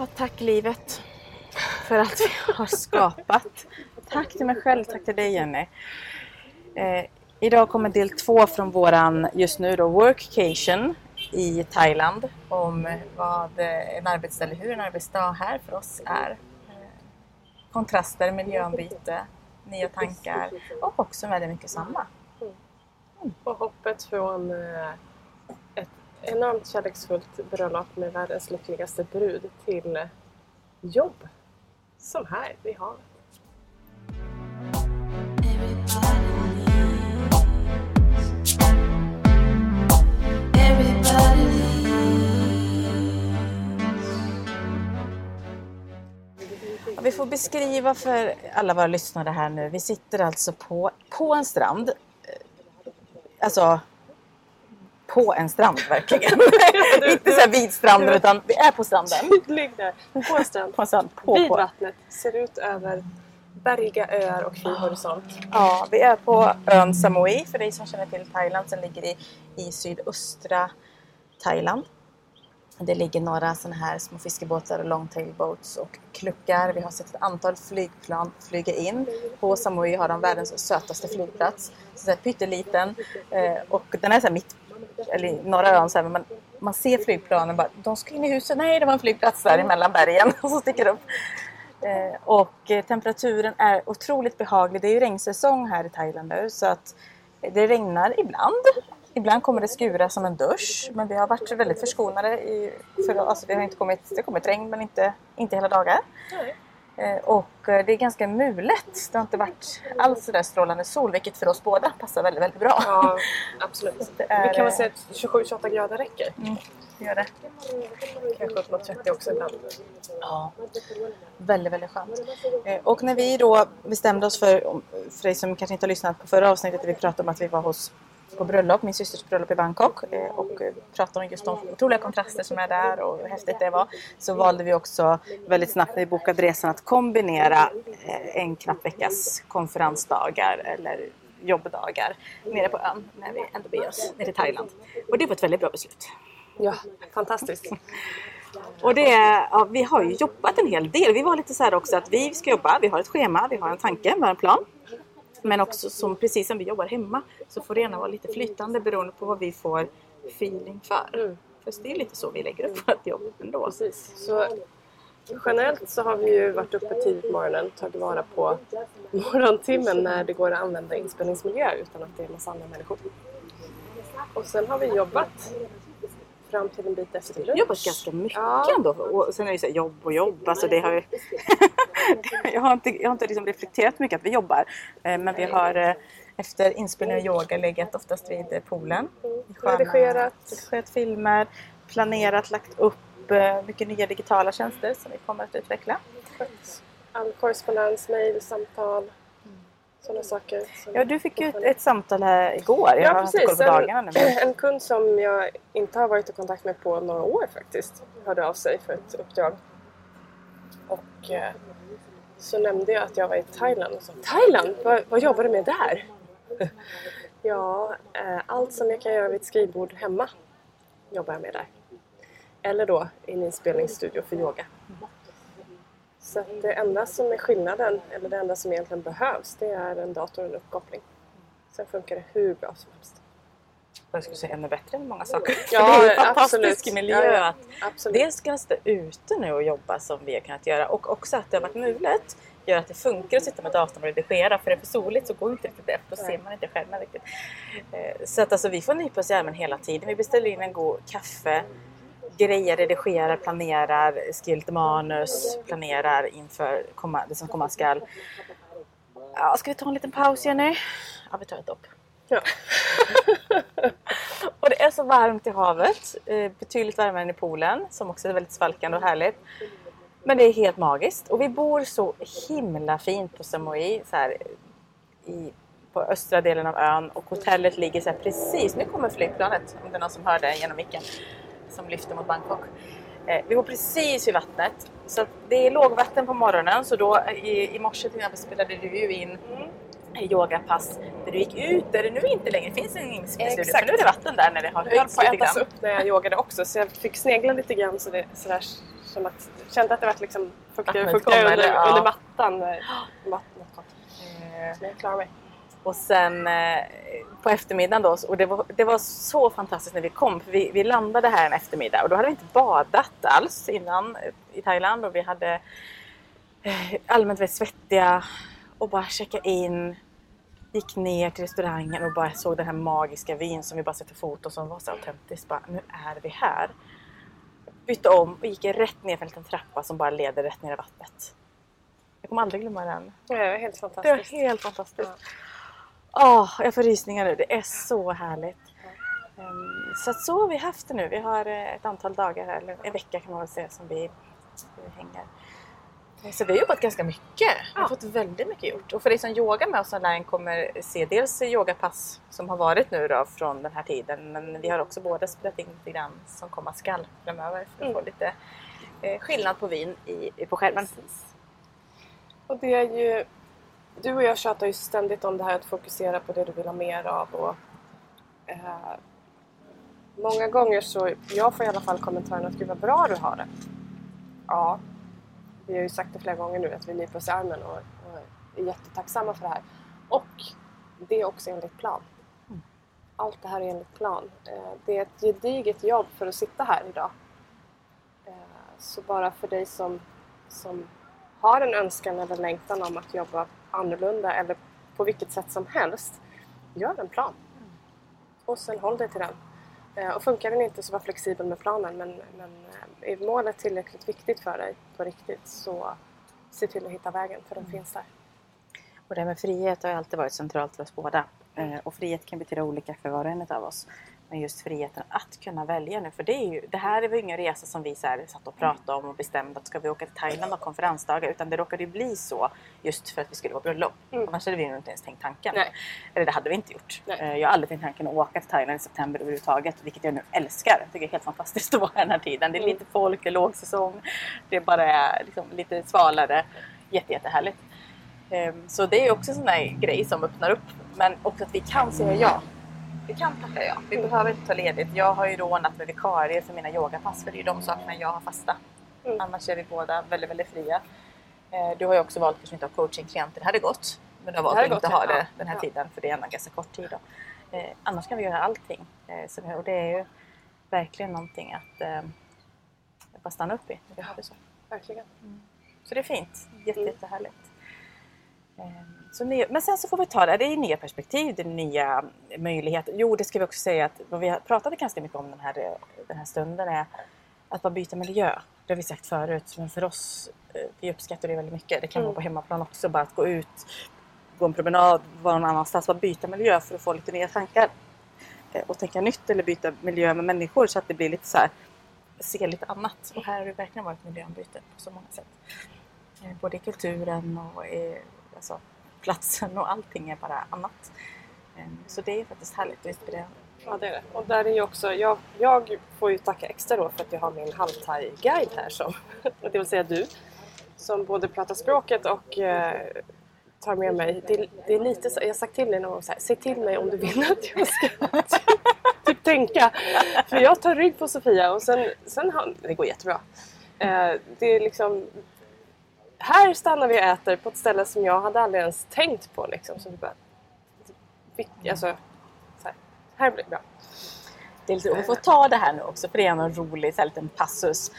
Ja, tack livet för allt vi har skapat. Tack till mig själv, tack till dig Jenny. Eh, idag kommer del två från våran just nu då workcation i Thailand om vad en arbetsställe, hur en arbetsdag här för oss är. Eh, kontraster, miljöombyte, nya tankar och också väldigt mycket samma. Mm. Och hoppet från eh, enormt kärleksfullt bröllop med världens lyckligaste brud till jobb. Som här vid havet. Vi får beskriva för alla våra lyssnare här nu. Vi sitter alltså på, på en strand. Alltså på en strand verkligen. Inte så här vid stranden utan vi är på stranden. Tydlig där. På en strand. På en strand. På, vid på. vattnet. Ser ut över bergiga öar och fri horisont. Ja, vi är på ön Samui för dig som känner till Thailand som ligger i, i sydöstra Thailand. Det ligger några sådana här små fiskebåtar och longtail boats och kluckar. Vi har sett ett antal flygplan flyga in. På Samui har de världens sötaste flygplats. Så här pytteliten. Eh, och den är så mitt, eller i norra ön så här, men man, man ser flygplanen bara, de ska in i huset. Nej, det var en flygplats där emellan bergen som sticker upp. Eh, och eh, temperaturen är otroligt behaglig. Det är ju regnsäsong här i Thailand nu så att det regnar ibland. Ibland kommer det skura som en dusch men vi har varit väldigt förskonade. I, för, alltså det har inte kommit, det har kommit regn men inte, inte hela dagar. Nej. Eh, och eh, det är ganska mulet. Det har inte varit alls sådär strålande sol vilket för oss båda passar väldigt, väldigt bra. Ja, absolut. Är, Vi kan väl säga att 27-28 grader räcker. Mm, det gör det. Kanske upp mot 30 också ibland. Ja, väldigt, väldigt skönt. Eh, Och när vi då bestämde oss för, för dig som kanske inte har lyssnat på förra avsnittet där vi pratade om att vi var hos på bröllop, min systers bröllop i Bangkok eh, och eh, pratade om just de otroliga kontraster som är där och hur häftigt det var. Så valde vi också väldigt snabbt när vi bokade resan att kombinera eh, en knapp veckas konferensdagar eller jobbdagar nere på ön när vi ändå beger oss ner till Thailand. Och det var ett väldigt bra beslut. Ja, fantastiskt. Och det, ja, vi har ju jobbat en hel del. Vi var lite så här också att vi ska jobba, vi har ett schema, vi har en tanke, vi har en plan. Men också som precis som vi jobbar hemma så får det gärna vara lite flytande beroende på vad vi får feeling för. Mm. För det är lite så vi lägger upp vårt jobb ändå. Precis. Så generellt så har vi ju varit uppe tidigt på morgonen tagit vara på morgontimmen när det går att använda inspelningsmiljö utan att det är en massa andra människor. Och sen har vi jobbat fram till en bit efter lunch. Jobbat ganska mycket Ja. ändå. Och sen är det så här jobb och jobb. Alltså det har ju... jag har inte, jag har inte liksom reflekterat mycket att vi jobbar. Eh, Men vi har eh, efter inspelning av yoga legat oftast vid eh, poolen. Sköna- Redigerat. redigerat filmer, planerat, lagt upp mycket nya digitala tjänster som vi kommer att utveckla. All korrespondens, mejl, samtal. Sådana saker. som- Ja, du fick ju ett, ett samtal här igår. Jag Ja, precis. En, en kund som jag inte har varit i kontakt med på några år faktiskt hörde av sig för ett uppdrag. Och eh, så nämnde jag att jag var i Thailand och sa Thailand? Vad, vad jobbar du med där? ja, eh, allt som jag kan göra vid ett skrivbord hemma jobbar jag med där. Eller då i en inspelningsstudio för yoga. Så det enda som är skillnaden, eller det enda som egentligen behövs, det är en dator och en uppkoppling. Sen funkar det hur bra som helst. Jag skulle säga ännu bättre än många saker. Ja, För det är en fantastisk absolut. miljö. Ja, ja. Att dels kunna sitta ute nu och jobba som vi har kunnat göra och också att det har varit mulet gör att det funkar att sitta med datorn och redigera för är det för soligt så går inte riktigt det för då ser man inte skärmen riktigt. Eh, Så att alltså, vi får nypa oss i armen hela tiden. Vi beställer in en god kaffe, grejer, redigerar, planerar, skriver lite manus, planerar inför komma, det som komma skall. Ja, ska vi ta en liten paus Jenny? Ja, vi tar ett dopp. Ja. Och det är så varmt i havet. Eh, betydligt varmare än i poolen som också är väldigt svalkande och härligt. Men det är helt magiskt. Och vi bor så himla fint på Samui. Så här, i, på östra delen av ön. Och hotellet ligger så precis... Nu kommer flygplanet om det är någon som hör det genom micken. Som lyfter mot Bangkok. Eh, vi bor precis vid vattnet. Så det är lågvatten på morgonen. Så då i, i morse till exempel spelade du ju in yogapass där du gick ut där det nu inte längre finns en inspelningsstudio. För Exakt. nu är det vatten där när det har Det höll höjts på att lite ätas grann. upp när jag yogade också så jag fick snegla lite grann så det så där Som att, kände att det var liksom fuktigare fuktigare under, eller? Ja. under mattan. när Vattnet kom. Eh, Men jag klarar mig. Och sen eh, på eftermiddagen då, och det var, det var så fantastiskt när vi kom. För vi, vi landade här en eftermiddag och då hade vi inte badat alls innan eh, i Thailand och vi hade eh, allmänt väldigt svettiga och bara checka in. Gick ner till restaurangen och bara såg den här magiska vin som vi bara sett på foton som var så autentiskt. Bara, nu är vi här. Bytte om och gick rätt ner för en liten trappa som bara leder rätt ner i vattnet. Jag kommer aldrig glömma den. Ja, Det var helt Det var fantastiskt. helt fantastiskt. Åh, jag får rysningar nu. Det är så härligt. Ehm, så att så har vi haft det nu. Vi har eh, ett antal dagar, här, eller en vecka kan man väl säga, som vi, vi hänger. Eh, Så vi har jobbat ganska mycket. Vi har Ja. fått väldigt mycket gjort. Och för dig som yogar med oss online kommer se dels yogapass som har varit nu då från den här tiden. Men vi har också både spelat in lite grann som komma skall framöver för att Mm. få lite eh, skillnad på vin i, på skärmen. Och det är ju... Du och jag tjatar ju ständigt om det här att fokusera på det du vill ha mer av. Och, eh, många gånger så, jag får i alla fall kommentaren att gud vad bra du har det. Ja, vi har ju sagt det flera gånger nu att vi nyper oss i armen och, och är jättetacksamma för det här. Och det är också enligt plan. Mm. Allt det här är enligt plan. Eh, det är ett gediget jobb för att sitta här idag. Eh, så bara för dig som, som har en önskan eller längtan om att jobba annorlunda eller på vilket sätt som helst, gör en plan. Och sen håll dig till den. Eh, Och funkar den inte så var flexibel med planen men, men eh, är målet tillräckligt viktigt för dig på riktigt så se till att hitta vägen för den finns där. Och det här med frihet har alltid varit centralt för oss båda. Eh, och frihet kan betyda olika för var och en av oss. Men just friheten att kunna välja nu. För det, är ju, det här är väl ingen resa som vi så här satt och pratade om och bestämde att ska vi åka till Thailand och konferensdagar. Utan det råkade ju bli så just för att vi skulle vara bröllop. Mm. Annars hade vi nog inte ens tänkt tanken. Nej. Eller det hade vi inte gjort. Nej. Eh, Jag har aldrig tänkt tanken att åka till Thailand i september överhuvudtaget. Vilket jag nu älskar. Jag tycker det är helt fantastiskt att vara här den här tiden. Det är Mm. lite folk, det är lågsäsong. Det är bara liksom lite svalare. Jätte, jättehärligt. Ehm, Så det är också en sån där grej som öppnar upp. Men också att vi kan säga ja. Vi kan tacka ja. Vi behöver inte ta ledigt. Jag har ju rånat med vikarier för mina yogapass för det är ju de sakerna jag har fasta. Mm. Annars är vi båda väldigt, väldigt fria. Eh, Du har ju också valt att inte ha coachingklienter. Det hade gått. Men du har valt att inte ha ja. det den här Ja. tiden för det är ändå en ganska kort tid. Då. Eh, annars kan vi göra allting. Eh, och det är ju verkligen någonting att eh, bara stanna upp i. Så. Verkligen. Så det är fint. Jätte, Mm. jättehärligt. Ehm, Så nya, men sen så får vi ta det, det är nya perspektiv, det är nya möjligheter. Jo, det ska vi också säga att vad vi pratat ganska mycket om den här, den här stunden är att bara byta miljö. Det har vi sagt förut, men för oss, eh, vi uppskattar det väldigt mycket. Det kan Mm. vara på hemmaplan också, bara att gå ut, gå en promenad, vara någon annanstans, bara byta miljö för att få lite nya tankar. Eh, Och tänka nytt eller byta miljö med människor så att det blir lite så här, se lite annat. Och här har det verkligen varit miljöombyte på så många sätt. Eh, Både i kulturen och i alltså, platsen och allting är bara annat. Ehm, så det är faktiskt härligt och inspirerande. Ja, det är det. Och där är ju också, jag, jag får ju tacka extra då för att jag har min halvthai-guide här som, det vill säga du, som både pratar språket och eh, tar med mig. Det, det är lite så, jag har sagt till dig någon gång så här, säg till mig om du vill att jag ska typ tänka. För jag tar rygg på Sofia och sen, sen har, det går jättebra. Eh, det är liksom, här stannar vi och äter på ett ställe som jag hade aldrig ens tänkt på liksom. Så vi bara, vi- alltså, så här, här blir det bra. Det är lite, vi får ta det här nu också för det är en rolig så här, liten passus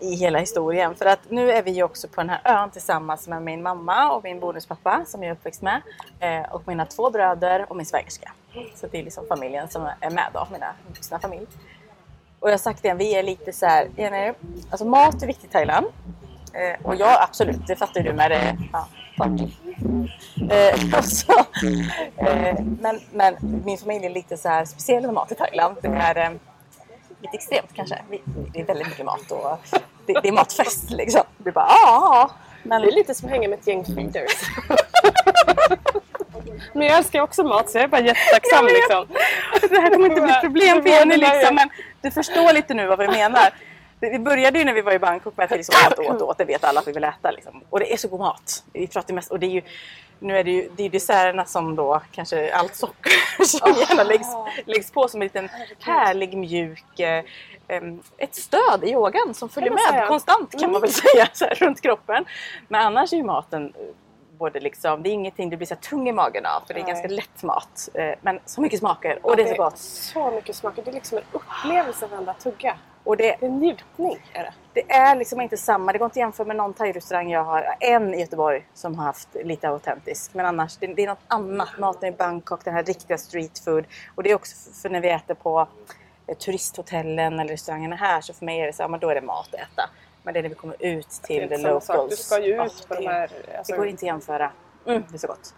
i hela historien. För att nu är vi ju också på den här ön tillsammans med min mamma och min bonuspappa som jag är uppväxt med. Eh, och mina två bröder och min svägerska. Så det är liksom familjen som är med då, mina vuxna familj. Och jag har sagt det, vi är lite så här, alltså mat är viktigt i Thailand. Eh, och ja, absolut, det fattar du med det. Ja. Eh, så, eh, men, men min familj är lite så här speciell med mat i Thailand. Det är eh, lite extremt kanske. Det är väldigt mycket mat och det, det är matfest liksom. Det är bara ja, men Det är lite som att hänga med ett gäng feeders. Men jag älskar också mat så jag är bara jättetacksam Jag liksom. det här kommer inte bli ett problem för Jenny liksom. Men du förstår lite nu vad vi menar. Vi började ju när vi var i Bangkok med att vi liksom åt, åt, åt. Det vet alla att vi vill äta. Liksom. Och det är så god mat. Vi pratar mest, och det är ju, nu är det ju det är desserterna som då kanske allt socker som gärna läggs, läggs på som en liten härlig mjuk em, ett stöd i yogan som följer med säga. Mm. konstant kan man väl säga så här, runt kroppen. Men annars är ju maten eh, både liksom, det är ingenting du blir så tung i magen av för det är Nej. ganska lätt mat. Eh, Men så mycket smaker och det är så gott. Så mycket smaker. Det är liksom en upplevelse varenda tugga. Och det, är njutning. Är det. Det är liksom inte samma. Det går inte att jämföra med någon thai-restaurang jag har. En i Göteborg som har haft lite autentisk. Men annars, det, det är något annat. Maten i Bangkok, den här riktiga street food. Och det är också för, när vi äter på eh, turisthotellen eller restaurangerna här så för mig är det så men då är det mat att äta. Men det är när vi kommer ut till the locals. sak. Du ska ju Ja, ut på de här... Alltså, det går inte att jämföra. Mm, det är så gott.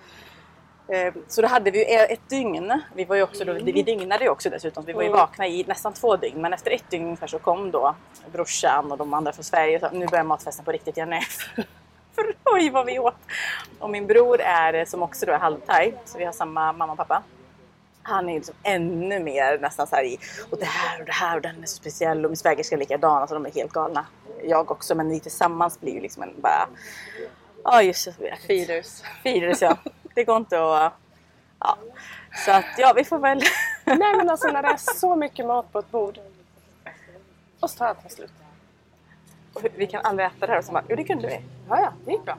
Eh, Så då hade vi ju ett dygn. Vi, var också då, vi dygnade ju också dessutom. Vi var ju Mm. vakna i nästan två dygn. Men efter ett dygn ungefär så kom då brorsan och de andra från Sverige och sa nu börjar matfesten på riktigt igen. Nej. För oj vad vi åt! Och min bror är eh, som också då är halvthai. Så vi har samma mamma och pappa. Han är liksom ännu mer nästan så här i och det här och det här och den är så speciell och min svägerska är likadan. Alltså de är helt galna. Jag också men vi tillsammans blir ju liksom en bara... Ja just det. Feeders. Feeders ja. Det går inte att... Ja. Så att ja, vi får väl... Nej men alltså när det är så mycket mat på ett bord. Och så tar allt slut. vi kan aldrig äta det här och så bara, jo det kunde vi. Ja, ja, det gick bra.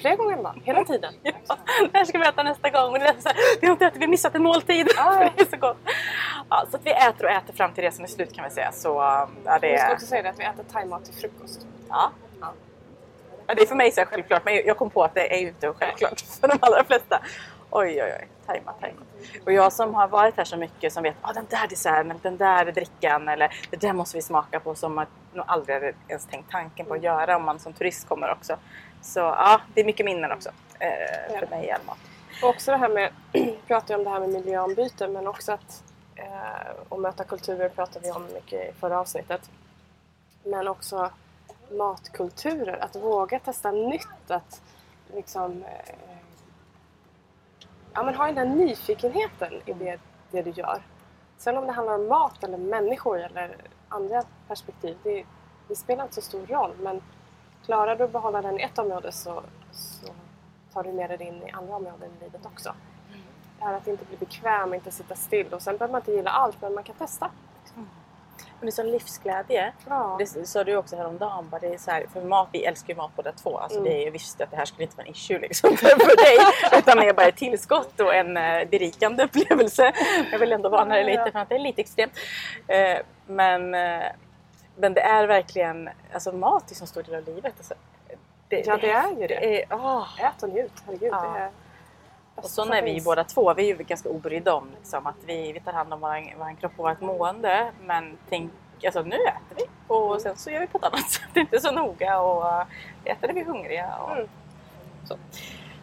Flera gånger om dagen, hela tiden. Ja, det här ska vi äta nästa gång. Och det är så här, vi har inte ätit, vi har missat en måltid. För det är så gott. Ja, så att vi äter och äter fram till resan är slut kan vi säga. Så ja, det Jag ska också säga det att vi äter thaimat till frukost. Ja. Ja, det är för mig så självklart, men jag kom på att det är ju inte självklart för de allra flesta. Oj, oj, oj. Tajmat, tajmat. Och jag som har varit här så mycket som vet, ah, den där desserten, den där drickan eller det där måste vi smaka på som man nog aldrig hade ens tänkt tanken på att göra om man som turist kommer också. Så ja, det är mycket minnen också. Eh, för mig i all mat. Och också det här med, vi pratar ju om det här med miljöombyte men också att eh, och möta kulturer pratar vi om mycket i förra avsnittet. Men också matkulturer, att våga testa nytt, att liksom eh, ja, men ha den där nyfikenheten i det, det du gör. Sen om det handlar om mat eller människor eller andra perspektiv, det, det spelar inte så stor roll men klarar du att behålla den i ett område så, så tar du med dig in i andra områden i livet också. Det här att inte bli bekväm, inte sitta still och sen behöver man inte gilla allt men man kan testa. Men det är sån livsglädje. Ja. Det sa du också häromdagen. Bara det är så här, för mat, vi älskar ju mat båda två. Alltså Mm. det är ju visst att det här skulle inte vara en issue liksom för, dig. Utan det är bara ett tillskott och en eh, berikande upplevelse. Jag vill ändå varna dig lite för att det är lite extremt. Eh, men, eh, men det är verkligen, alltså mat är så stor del av livet. Alltså, det, Ja, det är ju det. det är, ah. Ät och njut, herregud. Ja. Det är Och så är vi båda två, vi är ju ganska obrydda om liksom, att vi, vi tar hand om våran kropp och vårt mående. Men tänk, alltså, nu äter vi och sen så gör vi på ett annat sätt. Det är inte så noga och vi äter när vi är hungriga. Och, Mm. så.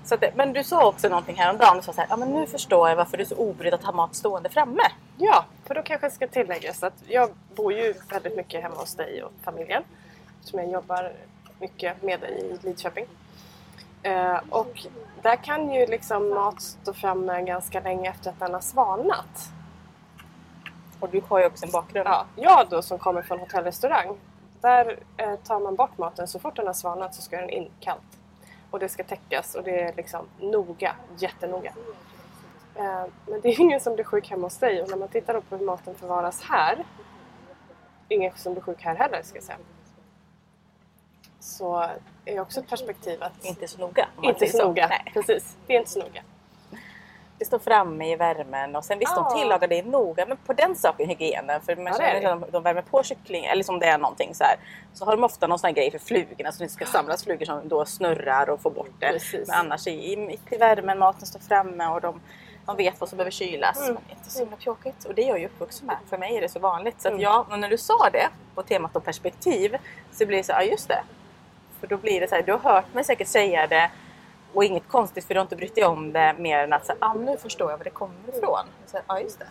Så att, men du sa också någonting häromdagen. Du sa så här, ja, men nu förstår jag varför du är så obrydd att ha mat stående framme. Ja, för då kanske det ska tilläggas att jag bor ju väldigt mycket hemma hos dig och familjen. Som jag jobbar mycket med dig i Lidköping. Eh, och där kan ju liksom mat stå framme ganska länge efter att den har svalnat. Och du har ju också en bakgrund. Ja, jag då som kommer från hotellrestaurang. Där eh, tar man bort maten så fort den har svalnat så ska den in kallt. Och det ska täckas och det är liksom noga, jättenoga. Eh, men det är ingen som blir sjuk hemma hos dig och när man tittar på hur maten förvaras här. Ingen som blir sjuk här heller ska jag säga. Så är också ett perspektiv att Inte så noga. inte så noga. Nej. Precis, det är inte så noga. Det står framme i värmen och sen visst Ja. de tillagar det noga men på den saken hygienen för man Ja, det känner är det. att de, de värmer på kyckling eller som det är någonting så här så har de ofta någon sån här grej för flugorna så det inte ska samlas flugor som då snurrar och får bort det. Precis. Men annars i, i, i värmen, maten står framme och de, de vet vad som behöver kylas. Mm. Men inte så himla pjåkigt och det är jag ju uppvuxen med. För mig är det så vanligt. Så att Mm. ja, och när du sa det på temat om perspektiv så blir det så ja just det. För då blir det så här, du har hört mig säkert säga det och inget konstigt för du har inte brytt dig om det mer än att så, här, ah, nu förstår jag var det kommer ifrån. Så, ja just det.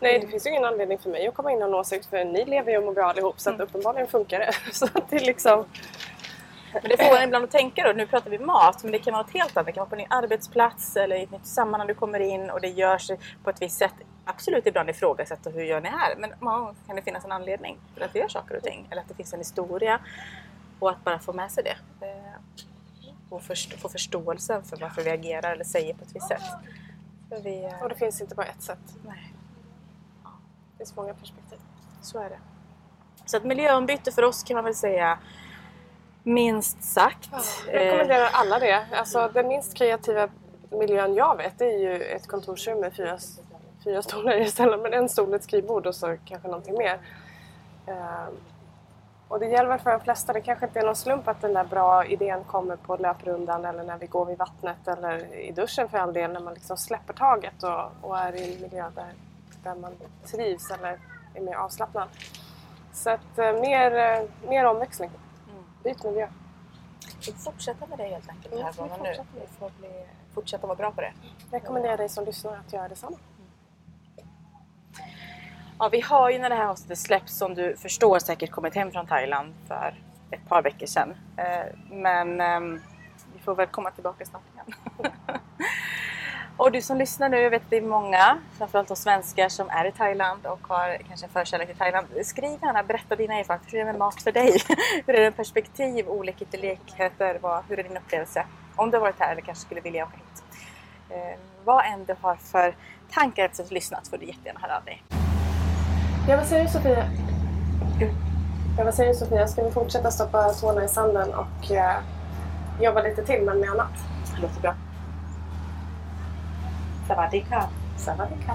Nej, det finns ju ingen anledning för mig att komma in och ha en åsikt för ni lever ju och mår bra allihop så att uppenbarligen funkar det. Så att det liksom... Men det får en ibland att tänka då, nu pratar vi mat, men det kan vara något helt annat. Det kan vara på din arbetsplats eller i ett nytt sammanhang du kommer in och det görs på ett visst sätt. Absolut ibland ifrågasätta hur gör ni här? Men många gånger kan det finnas en anledning till att vi gör saker och ting. Eller att det finns en historia. Och att bara få med sig det. Eh, Och först- få förståelsen för varför vi agerar eller säger på ett visst sätt. Vi, eh, Och det finns inte bara ett sätt. nej. Det finns många perspektiv. Så är det. Så att miljöombyte för oss kan man väl säga minst sagt. Jag Eh, rekommenderar alla det. Alltså, den minst kreativa miljön jag vet det är ju ett kontorsrum med fyra, fyra stolar istället. Men en stol, ett skrivbord och så kanske någonting mer. Och det gäller väl för de flesta. Det kanske inte är någon slump att den där bra idén kommer på löprundan eller när vi går vid vattnet eller i duschen för all del. När man liksom släpper taget och, och är i en miljö där, där man trivs eller är mer avslappnad. Så att eh, mer, eh, mer omväxling. Mm. Byt miljö. Vi får fortsätta med det helt enkelt den här gången nu. Vi får bli, fortsätta vara bra på det. rekommenderar dig som lyssnar att göra detsamma. Ja, vi har ju när det här avsnittet släpps som du förstår säkert kommit hem från Thailand för ett par veckor sedan. Eh, men ehm, vi får väl komma tillbaka snart igen. Och du som lyssnar nu, jag vet att det är många, framförallt de svenskar som är i Thailand och har kanske en förkärlek till Thailand. Skriv gärna, berätta dina erfarenheter. Hur är det med mat för dig? hur är det med perspektiv, olikheter, likheter? Hur är din upplevelse? Om du har varit här eller kanske skulle vilja åka hit. Eh, vad än du har för tankar efter att ha lyssnat får du jättegärna höra av dig. Ja, vad säger du Sofia? Ja, vad säger du Sofia? Ska vi fortsätta stoppa tårna i sanden och eh, jobba lite till men med annat? Det låter bra. Sawadee ka. Savadika.